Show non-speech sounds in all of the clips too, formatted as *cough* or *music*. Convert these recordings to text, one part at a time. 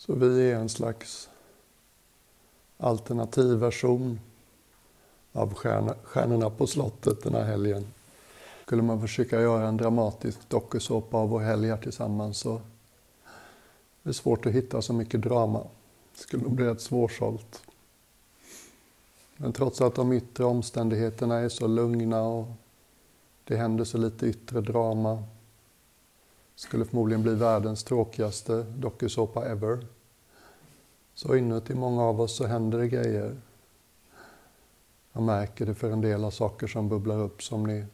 Så vi är en slags alternativ version av Stjärnorna på slottet den här helgen. Skulle man försöka göra en dramatisk dokusåpa av vår helg här tillsammans så är det svårt att hitta så mycket drama. Det skulle nog bli rätt svårsålt. Men trots att de yttre omständigheterna är så lugna och det händer så lite yttre drama skulle förmodligen bli världens tråkigaste dokusåpa ever. Så inuti många av oss så händer det grejer. Jag märker det för en del av saker som bubblar upp som ni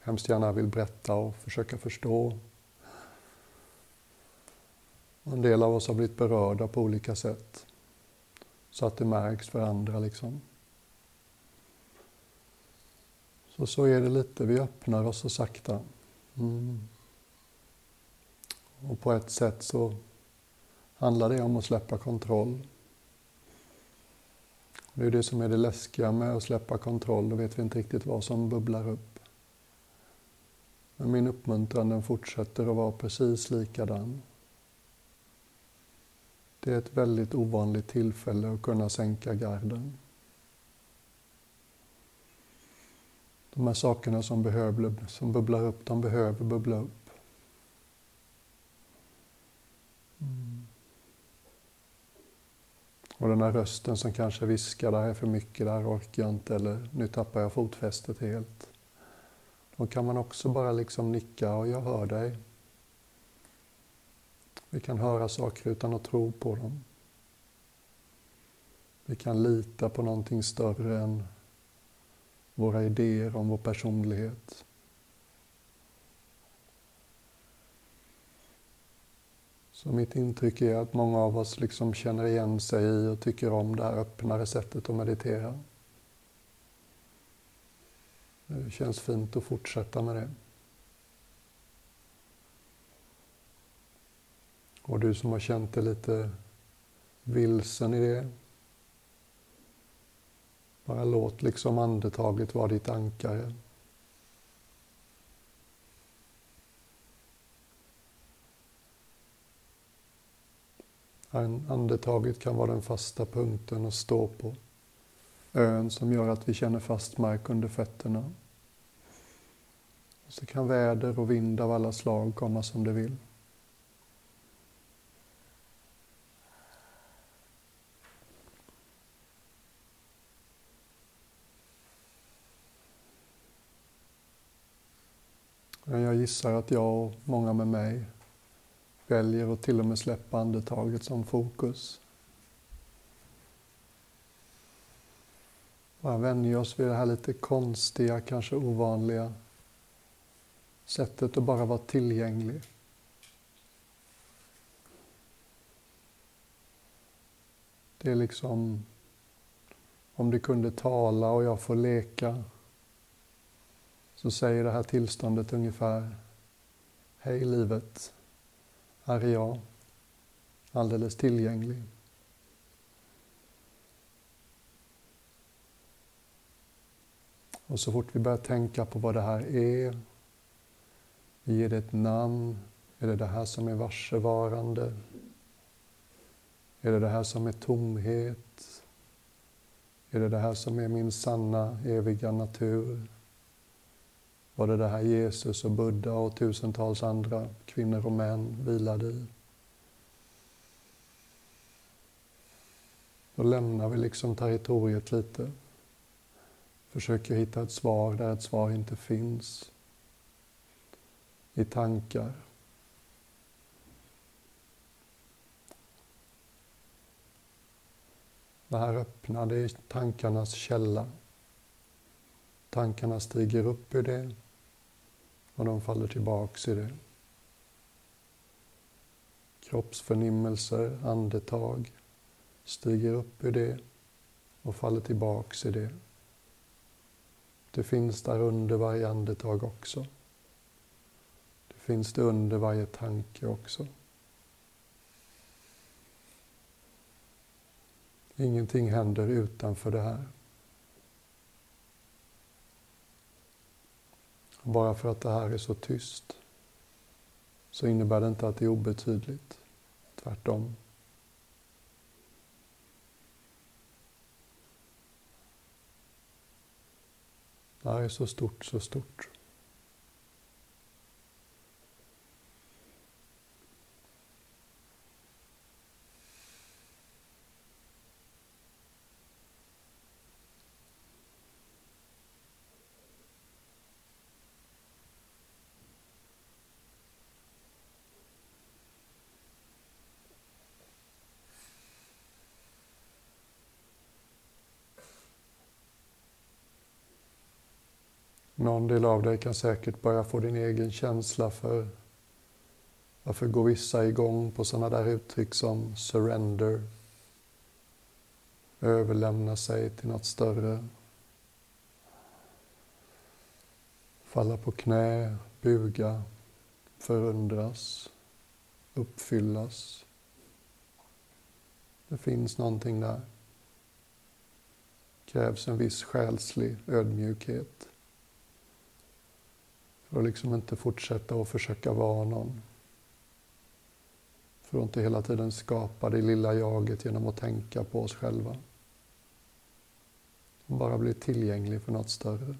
hemskt gärna vill berätta och försöka förstå. Och en del av oss har blivit berörda på olika sätt. Så att det märks för andra liksom. Så så är det lite, vi öppnar oss så sakta. Mm. Och på ett sätt så handlar det om att släppa kontroll. Det är det som är det läskiga med att släppa kontroll, då vet vi inte riktigt vad som bubblar upp. Men min uppmuntran den fortsätter att vara precis likadan. Det är ett väldigt ovanligt tillfälle att kunna sänka garden. De här sakerna som, behöver, som bubblar upp, de behöver bubbla upp. Mm. Och den här rösten som kanske viskar, det här är för mycket, det här orkar jag inte, eller nu tappar jag fotfästet helt. Då kan man också bara liksom nicka och jag hör dig. Vi kan höra saker utan att tro på dem. Vi kan lita på någonting större än våra idéer om vår personlighet. Så mitt intryck är att många av oss liksom känner igen sig i och tycker om det här öppnare sättet att meditera. Det känns fint att fortsätta med det. Och du som har känt dig lite vilsen i det, bara låt liksom andetaget vara ditt ankare. Andetaget kan vara den fasta punkten att stå på. Ön som gör att vi känner fast mark under fötterna. Och så kan väder och vind av alla slag komma som det vill. Men jag gissar att jag och många med mig väljer att till och med släppa andetaget som fokus. Bara vänjer oss vid det här lite konstiga, kanske ovanliga sättet att bara vara tillgänglig. Det är liksom om du kunde tala och jag får leka så säger det här tillståndet ungefär Hej livet, här är jag, alldeles tillgänglig. Och så fort vi börjar tänka på vad det här är, vi ger det ett namn. Är det det här som är varsevarande? Är det det här som är tomhet? Är det det här som är min sanna, eviga natur? Var det det här Jesus och Buddha och tusentals andra kvinnor och män vilade i? Då lämnar vi liksom territoriet lite. Försöker hitta ett svar där ett svar inte finns. I tankar. Det här öppna, det är tankarnas källa. Tankarna stiger upp ur det och de faller tillbaks i det. Kroppsförnimmelser, andetag stiger upp ur det och faller tillbaks i det. Det finns där under varje andetag också. Det finns det under varje tanke också. Ingenting händer utanför det här. Bara för att det här är så tyst så innebär det inte att det är obetydligt. Tvärtom. Det här är så stort, så stort. Någon del av dig kan säkert börja få din egen känsla för varför går vissa igång på sådana där uttryck som surrender, överlämna sig till något större, falla på knä, buga, förundras, uppfyllas. Det finns någonting där. Det krävs en viss själslig ödmjukhet. För att liksom inte fortsätta att försöka vara någon. För att inte hela tiden skapa det lilla jaget genom att tänka på oss själva. Bara bli tillgänglig för något större.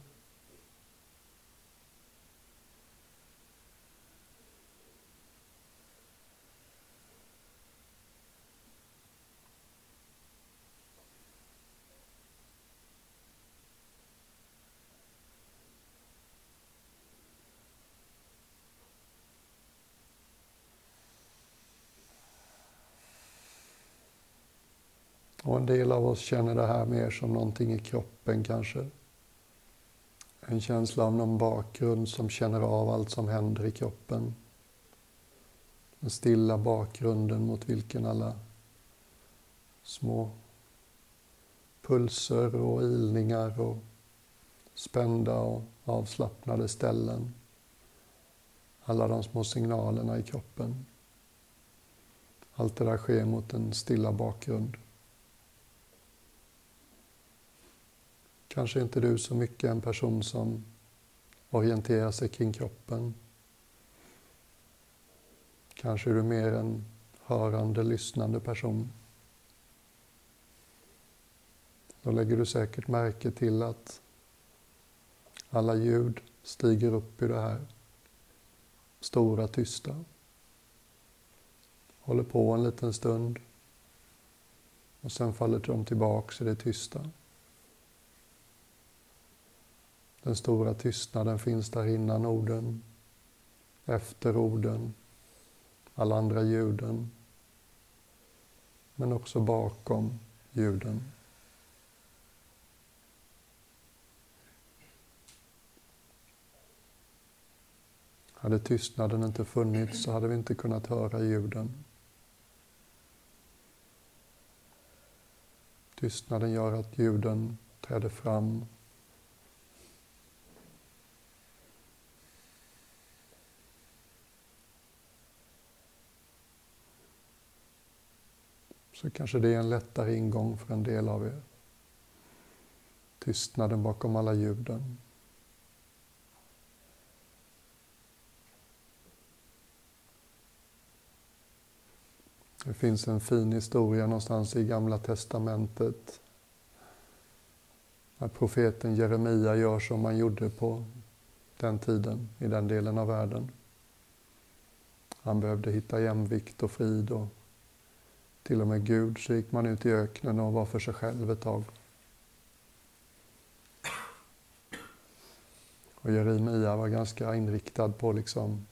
Och en del av oss känner det här mer som någonting i kroppen kanske. En känsla av någon bakgrund som känner av allt som händer i kroppen. Den stilla bakgrunden mot vilken alla små pulser och ilningar och spända och avslappnade ställen. Alla de små signalerna i kroppen. Allt det där sker mot en stilla bakgrund. Kanske inte du så mycket en person som orienterar sig kring kroppen. Kanske är du mer en hörande, lyssnande person. Då lägger du säkert märke till att alla ljud stiger upp i det här stora, tysta. Håller på en liten stund och sen faller de tillbaks i det tysta. Den stora tystnaden finns där innan orden, efter orden, alla andra ljuden, men också bakom ljuden. Hade tystnaden inte funnits så hade vi inte kunnat höra ljuden. Tystnaden gör att ljuden träder fram så kanske det är en lättare ingång för en del av er. Tystnaden bakom alla ljuden. Det finns en fin historia någonstans i Gamla Testamentet när profeten Jeremia gör som man gjorde på den tiden, i den delen av världen. Han behövde hitta jämvikt och frid och till och med Gud, så gick man ut i öknen och var för sig själv ett tag. Och Jeremia var ganska inriktad på liksom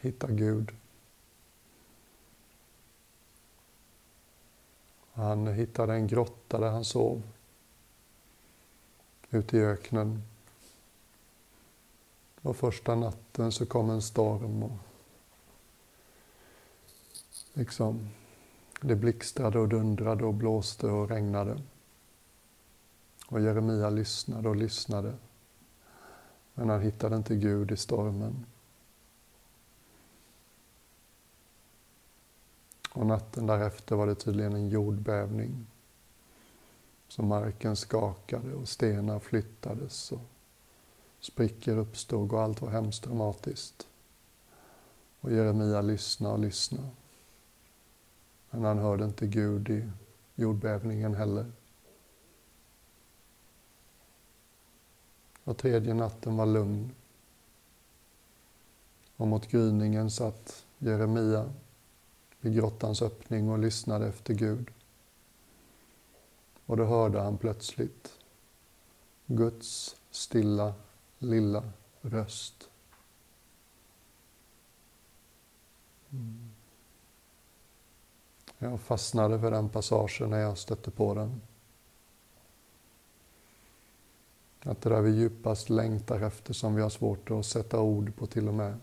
hitta Gud. Han hittade en grotta där han sov. Ute i öknen. Och första natten så kom en storm och liksom, det blixtrade och dundrade och blåste och regnade. Och Jeremia lyssnade och lyssnade. Men han hittade inte Gud i stormen. Och natten därefter var det tydligen en jordbävning. Så marken skakade och stenar flyttades och sprickor uppstod och allt var hemskt dramatiskt. Och Jeremia lyssnade och lyssnade. Men han hörde inte Gud i jordbävningen heller. Och tredje natten var lugn. Och mot gryningen satt Jeremia vid grottans öppning och lyssnade efter Gud. Och då hörde han plötsligt Guds stilla, lilla röst. Mm. Jag fastnade för den passagen när jag stötte på den. Att det där vi djupast längtar efter som vi har svårt att sätta ord på till och med.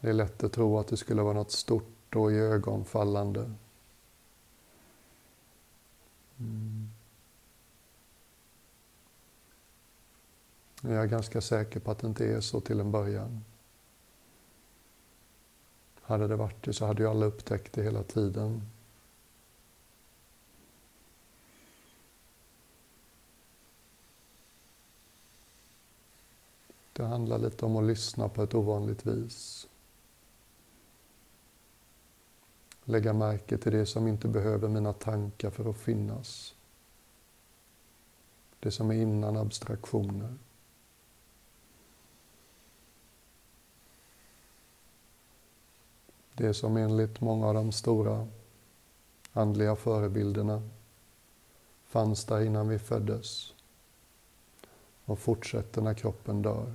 Det är lätt att tro att det skulle vara något stort och i ögonfallande. Mm. Jag är ganska säker på att det inte är så till en början. Hade det varit det så hade ju alla upptäckt det hela tiden. Det handlar lite om att lyssna på ett ovanligt vis. Lägga märke till det som inte behöver mina tankar för att finnas. Det som är innan abstraktioner. Det som enligt många av de stora andliga förebilderna fanns där innan vi föddes och fortsätter när kroppen dör.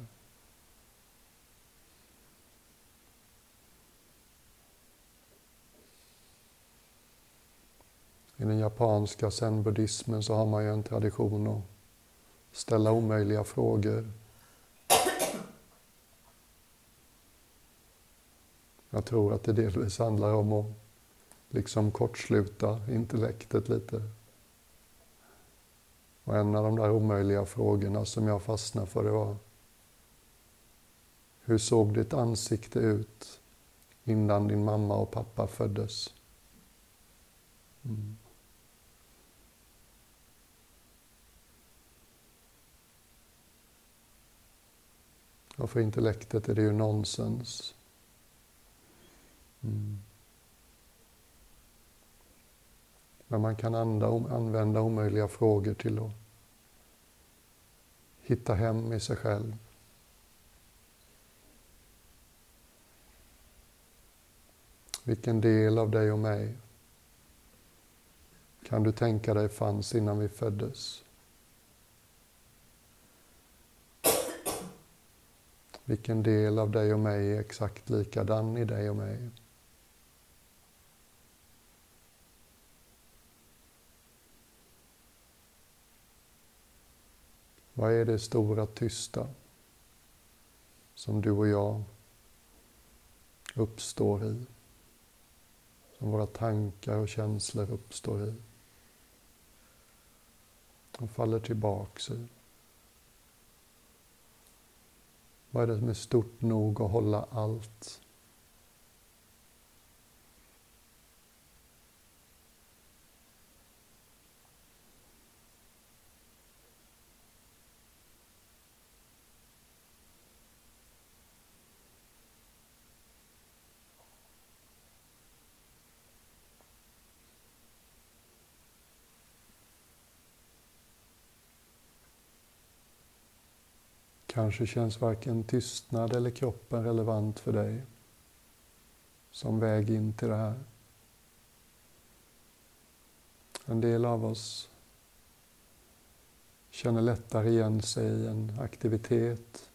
I den japanska zen-buddhismen så har man ju en tradition att ställa omöjliga frågor. Jag tror att det delvis handlar om att liksom kortsluta intellektet lite. Och en av de där omöjliga frågorna som jag fastnade för det var Hur såg ditt ansikte ut innan din mamma och pappa föddes? Mm. Och för intellektet är det ju nonsens. Mm. Men man kan använda omöjliga frågor till att hitta hem i sig själv. Vilken del av dig och mig kan du tänka dig fanns innan vi föddes? Vilken del av dig och mig är exakt likadan i dig och mig? Vad är det stora tysta som du och jag uppstår i? Som våra tankar och känslor uppstår i? Och faller tillbaks i. Vad är det som är stort nog att hålla allt? Kanske känns varken tystnad eller kroppen relevant för dig som väg in till det här. En del av oss känner lättare igen sig i en aktivitet.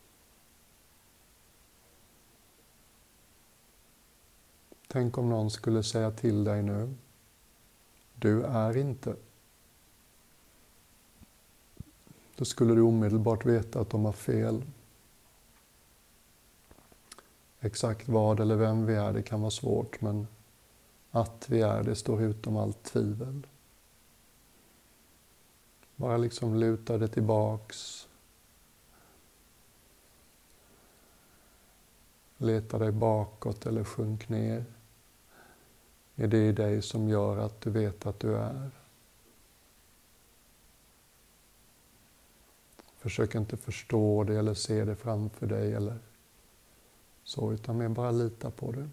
Tänk om någon skulle säga till dig nu, du är inte då skulle du omedelbart veta att de har fel. Exakt vad eller vem vi är, det kan vara svårt, men att vi är, det står utom allt tvivel. Bara liksom luta dig tillbaks. Leta dig bakåt eller sjunk ner. Är det i dig som gör att du vet att du är? Försök inte förstå det eller se det framför dig eller så, utan mer bara lita på det.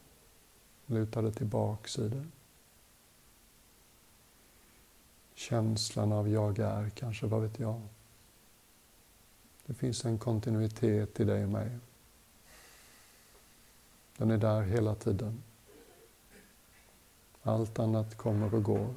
Luta dig tillbaks i det. Känslan av jag är, kanske, vad vet jag. Det finns en kontinuitet i dig och mig. Den är där hela tiden. Allt annat kommer och går.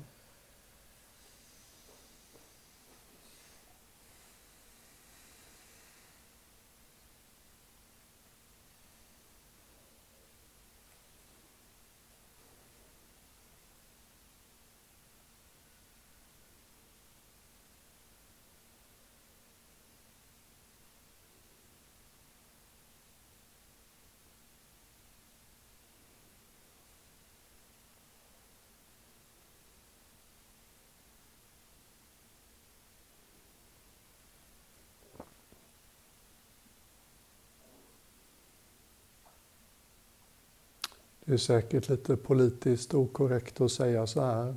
Det är säkert lite politiskt okorrekt att säga så här.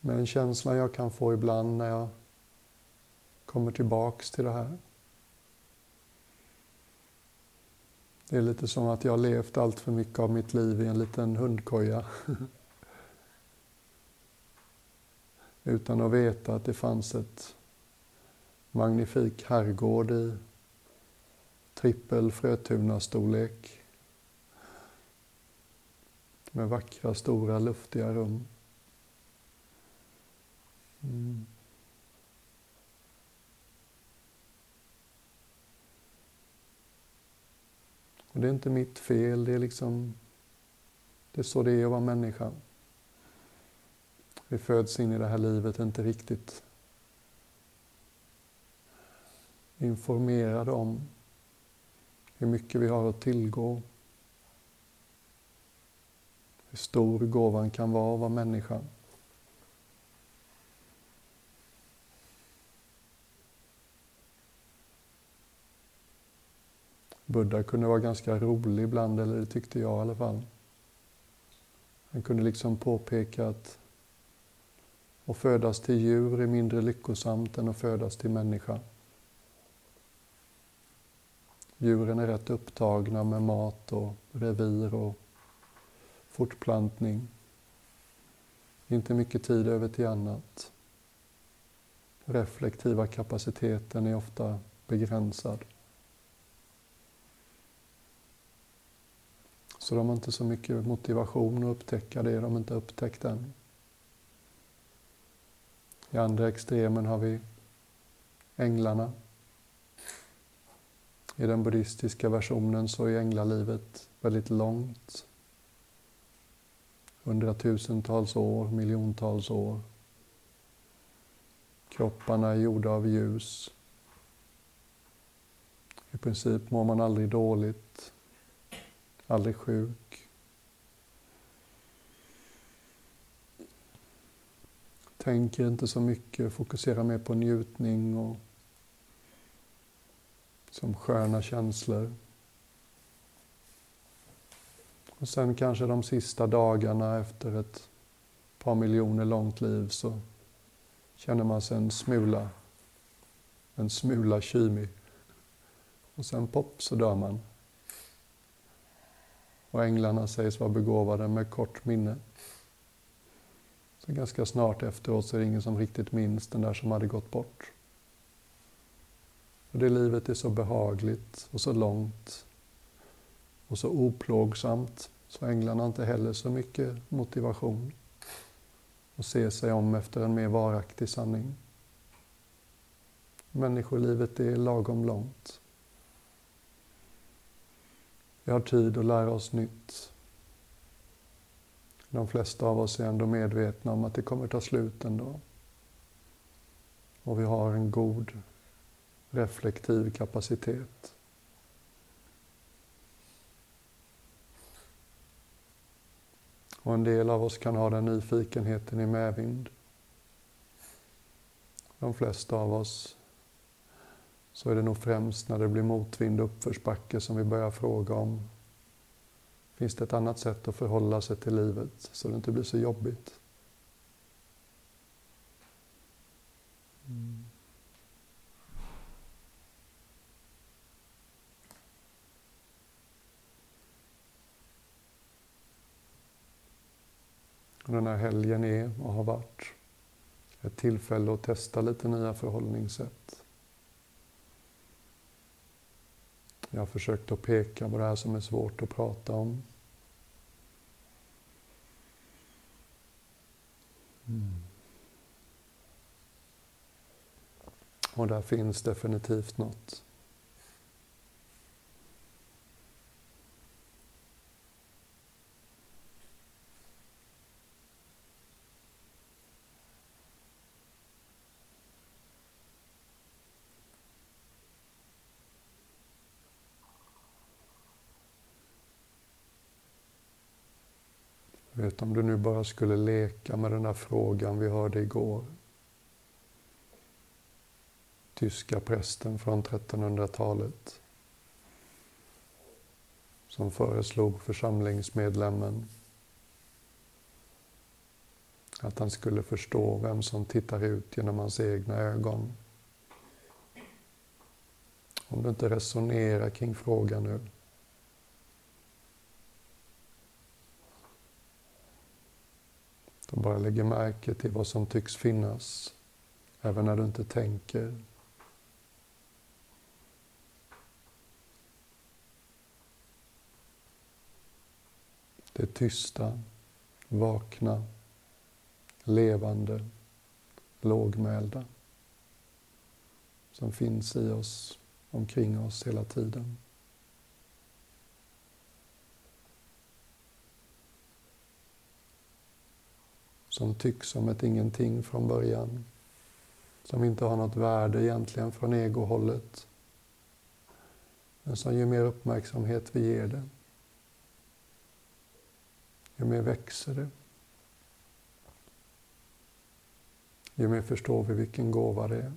Men känslan jag kan få ibland när jag kommer tillbaks till det här. Det är lite som att jag har levt allt för mycket av mitt liv i en liten hundkoja. *laughs* Utan att veta att det fanns ett magnifik herrgård i trippel Frötuna-storlek med vackra, stora, luftiga rum. Mm. Och det är inte mitt fel, det är liksom det är så det är att vara människa. Vi föds in i det här livet inte riktigt informerade om hur mycket vi har att tillgå hur stor gåvan kan vara att vara människa. Buddha kunde vara ganska rolig ibland, eller det tyckte jag i alla fall. Han kunde liksom påpeka att att födas till djur är mindre lyckosamt än att födas till människa. Djuren är rätt upptagna med mat och revir och fortplantning. Inte mycket tid över till annat. Reflektiva kapaciteten är ofta begränsad. Så de har inte så mycket motivation att upptäcka det de inte upptäckt än. I andra extremen har vi änglarna. I den buddhistiska versionen så är änglalivet väldigt långt hundratusentals år, miljontals år. Kropparna är gjorda av ljus. I princip mår man aldrig dåligt, aldrig sjuk. Tänker inte så mycket, fokuserar mer på njutning och som sköna känslor. Och sen kanske de sista dagarna efter ett par miljoner långt liv så känner man sig en smula, en smula kymig. Och sen pop så dör man. Och änglarna sägs vara begåvade med kort minne. Så ganska snart efteråt så är det ingen som riktigt minns den där som hade gått bort. Och det livet är så behagligt och så långt och så oplågsamt. Så änglarna har inte heller så mycket motivation att se sig om efter en mer varaktig sanning. Människolivet är lagom långt. Vi har tid att lära oss nytt. De flesta av oss är ändå medvetna om att det kommer ta slut ändå. Och vi har en god reflektiv kapacitet. Och en del av oss kan ha den nyfikenheten i medvind. De flesta av oss så är det nog främst när det blir motvind och uppförsbacke som vi börjar fråga om Finns det ett annat sätt att förhålla sig till livet så det inte blir så jobbigt? den här helgen är och har varit. Ett tillfälle att testa lite nya förhållningssätt. Jag har försökt att peka på det här som är svårt att prata om. Mm. Och där finns definitivt något. Vet om du nu bara skulle leka med den där frågan vi hörde igår. Tyska prästen från 1300-talet som föreslog församlingsmedlemmen att han skulle förstå vem som tittar ut genom hans egna ögon. Om du inte resonerar kring frågan nu De bara lägger märke till vad som tycks finnas, även när du inte tänker. Det tysta, vakna, levande, lågmälda som finns i oss, omkring oss hela tiden. Som tycks som ett ingenting från början. Som inte har något värde egentligen från egohållet. Men som ju mer uppmärksamhet vi ger det, ju mer växer det. Ju mer förstår vi vilken gåva det är.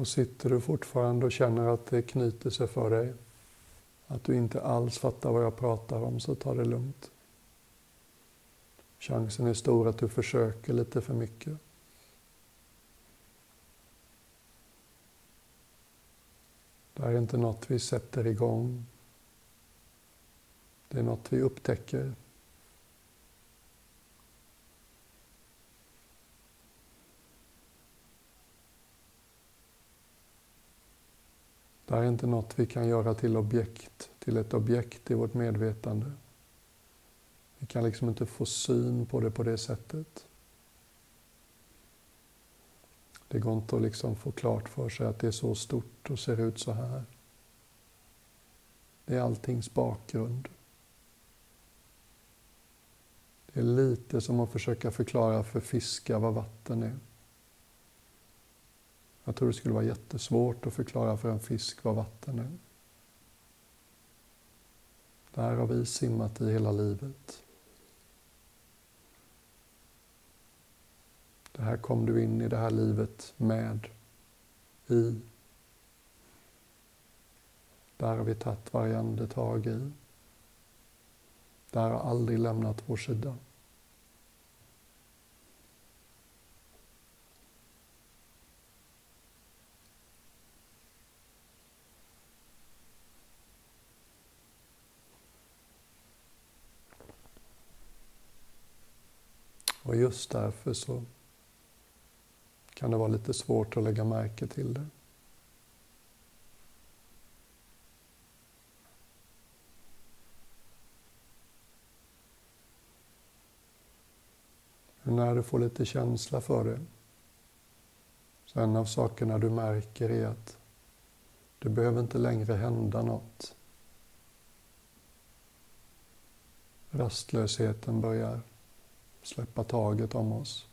Och sitter du fortfarande och känner att det knyter sig för dig, att du inte alls fattar vad jag pratar om, så ta det lugnt. Chansen är stor att du försöker lite för mycket. Det här är inte något vi sätter igång. Det är något vi upptäcker. Det här är inte något vi kan göra till objekt, till ett objekt i vårt medvetande. Vi kan liksom inte få syn på det på det sättet. Det går inte att liksom få klart för sig att det är så stort och ser ut så här. Det är alltings bakgrund. Det är lite som att försöka förklara för fiskar vad vatten är. Jag tror det skulle vara jättesvårt att förklara för en fisk vad vatten är. Det här har vi simmat i hela livet. Det här kom du in i det här livet med, i. Där har vi tagit varje andetag i. Det här har aldrig lämnat vår sida. Och just därför så kan det vara lite svårt att lägga märke till det. Men när du får lite känsla för det, så en av sakerna du märker är att det behöver inte längre hända något. Rastlösheten börjar släppa taget om oss.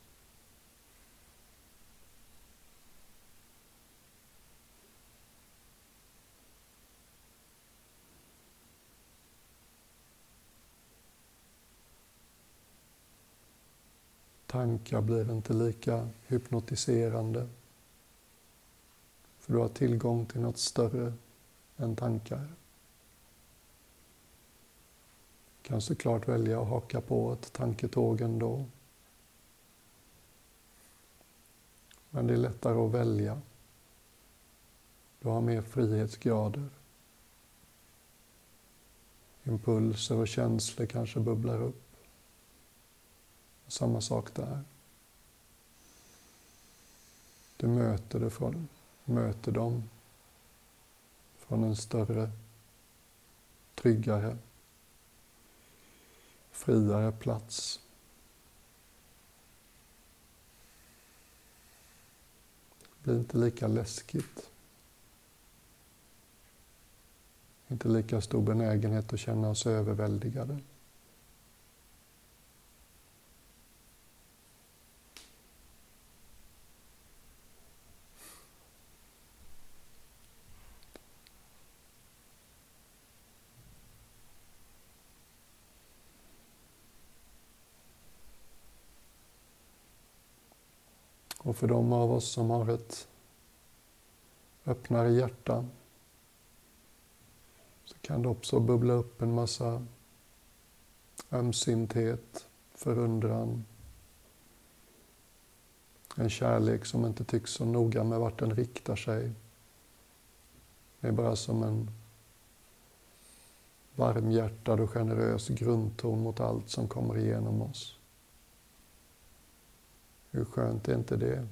Tankar blir inte lika hypnotiserande. För du har tillgång till något större än tankar kan såklart välja att haka på ett tanketåg ändå. Men det är lättare att välja. Du har mer frihetsgrader. Impulser och känslor kanske bubblar upp. Samma sak där. Du möter, det från, möter dem från en större, tryggare friare plats. Det blir inte lika läskigt. Inte lika stor benägenhet att känna oss överväldigade. Och för de av oss som har ett öppnare hjärta så kan det också bubbla upp en massa ömsinthet, förundran, en kärlek som inte tycks så noga med vart den riktar sig. Det är bara som en varmhjärtad och generös grundton mot allt som kommer igenom oss. Hur skönt är inte det?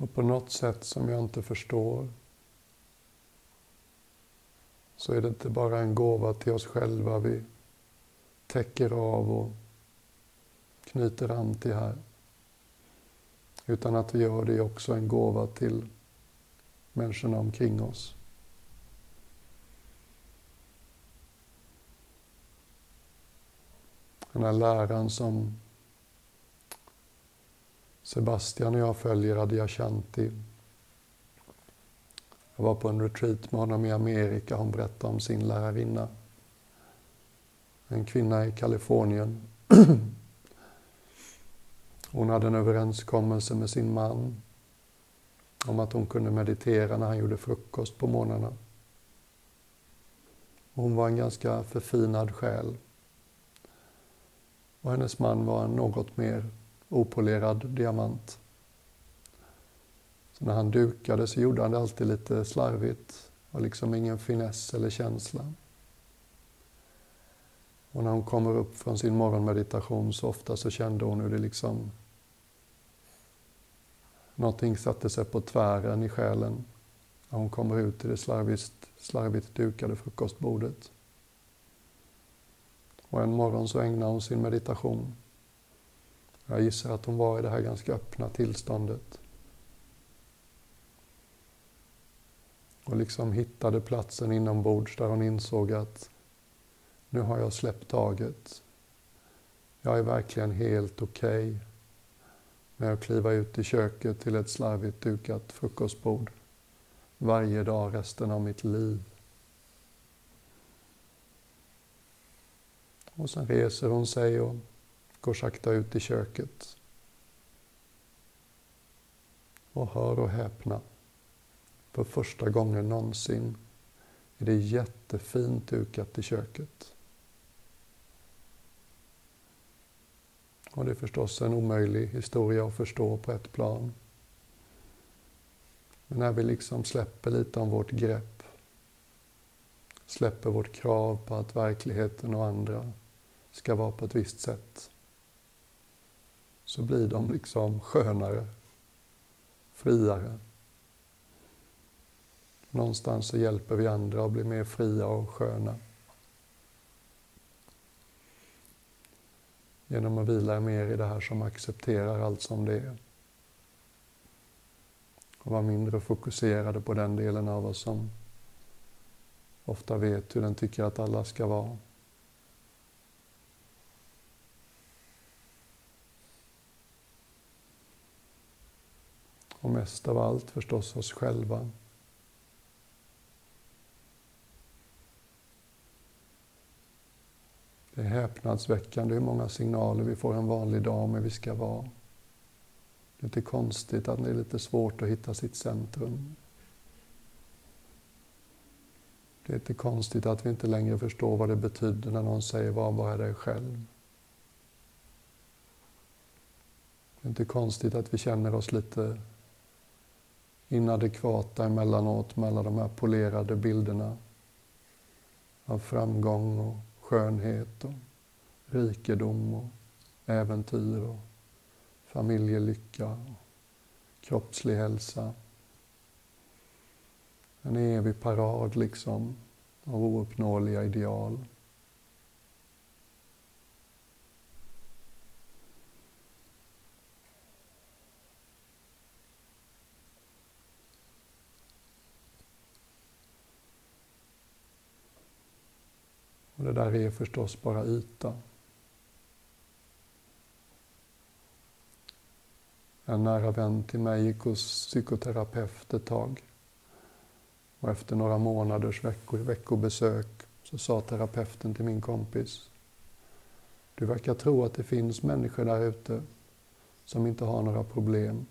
Och på något sätt som jag inte förstår så är det inte bara en gåva till oss själva vi täcker av och knyter an till här. Utan att vi gör det också en gåva till människorna omkring oss. Den här läran som Sebastian och jag följer Adyashanti. Jag var på en retreat med honom i Amerika. Hon berättade om sin lärarinna. En kvinna i Kalifornien. *clears throat* Hon hade en överenskommelse med sin man om att hon kunde meditera när han gjorde frukost på morgnarna. Hon var en ganska förfinad själ. Och hennes man var en något mer opolerad diamant. Så när han dukade så gjorde han det alltid lite slarvigt och liksom ingen finess eller känsla. Och när hon kommer upp från sin morgonmeditation så ofta så kände hon hur det liksom Någonting satte sig på tvären i själen när hon kommer ut till det slarvigt, slarvigt dukade frukostbordet. Och en morgon så ägnar hon sin meditation jag gissar att hon var i det här ganska öppna tillståndet. Och liksom hittade platsen inombords där hon insåg att nu har jag släppt taget. Jag är verkligen helt okej okay med att kliva ut i köket till ett slarvigt dukat frukostbord varje dag resten av mitt liv. Och sen reser hon sig och går sakta ut i köket. Och hör och häpna. För första gången någonsin är det jättefint dukat i köket. Och det är förstås en omöjlig historia att förstå på ett plan. Men när vi liksom släpper lite om vårt grepp, släpper vårt krav på att verkligheten och andra ska vara på ett visst sätt, så blir de liksom skönare friare. Någonstans så hjälper vi andra att bli mer fria och sköna. Genom att vila mer i det här som accepterar allt som det är. Och vara mindre fokuserade på den delen av oss som ofta vet hur den tycker att alla ska vara. Och mest av allt förstås oss själva. Det är häpnadsväckande hur många signaler vi får en vanlig dag om hur vi ska vara. Det är inte konstigt att det är lite svårt att hitta sitt centrum. Det är inte konstigt att vi inte längre förstår vad det betyder när någon säger var bara dig själv. Det är inte konstigt att vi känner oss lite inadekvata emellanåt med alla de här polerade bilderna av framgång och skönhet och rikedom och äventyr och familjelycka och kroppslig hälsa. En evig parad liksom av ouppnåeliga ideal. Och det där är förstås bara yta. En nära vän till mig gick hos psykoterapeut ett tag. Och efter några månaders veckor, veckobesök så sa terapeuten till min kompis. Du verkar tro att det finns människor där ute som inte har några problem.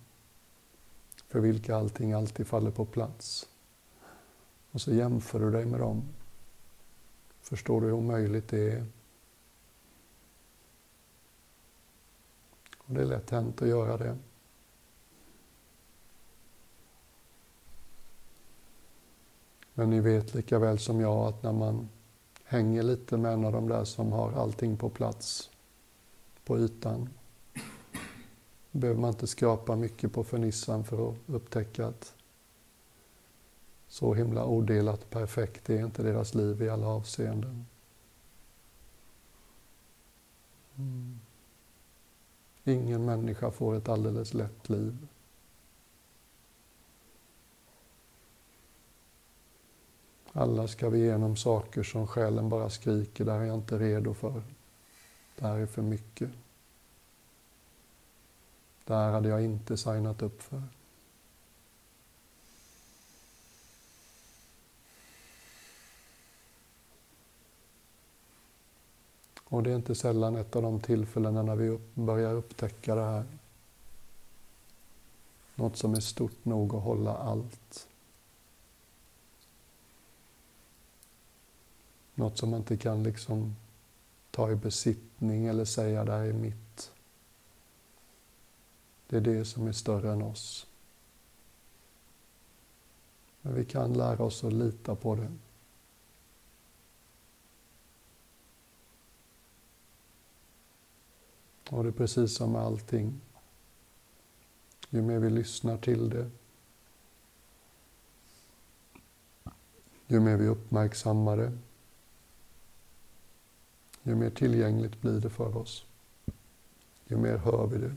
För vilka allting alltid faller på plats. Och så jämför du dig med dem. Förstår du hur omöjligt det är? Och det är lätt hänt att göra det. Men ni vet lika väl som jag att när man hänger lite med en av de där som har allting på plats på ytan behöver man inte skrapa mycket på fernissan för att upptäcka att så himla odelat perfekt är inte deras liv i alla avseenden. Mm. Ingen människa får ett alldeles lätt liv. Alla ska vi igenom saker som själen bara skriker, det här är jag inte redo för. Det här är för mycket. Det här hade jag inte signat upp för. Och det är inte sällan ett av de tillfällena när vi upp, börjar upptäcka det här. Något som är stort nog att hålla allt. Något som man inte kan liksom ta i besittning eller säga det här är mitt. Det är det som är större än oss. Men vi kan lära oss att lita på det. Och det är precis som med allting. Ju mer vi lyssnar till det, ju mer vi uppmärksammar det, ju mer tillgängligt blir det för oss. Ju mer hör vi det.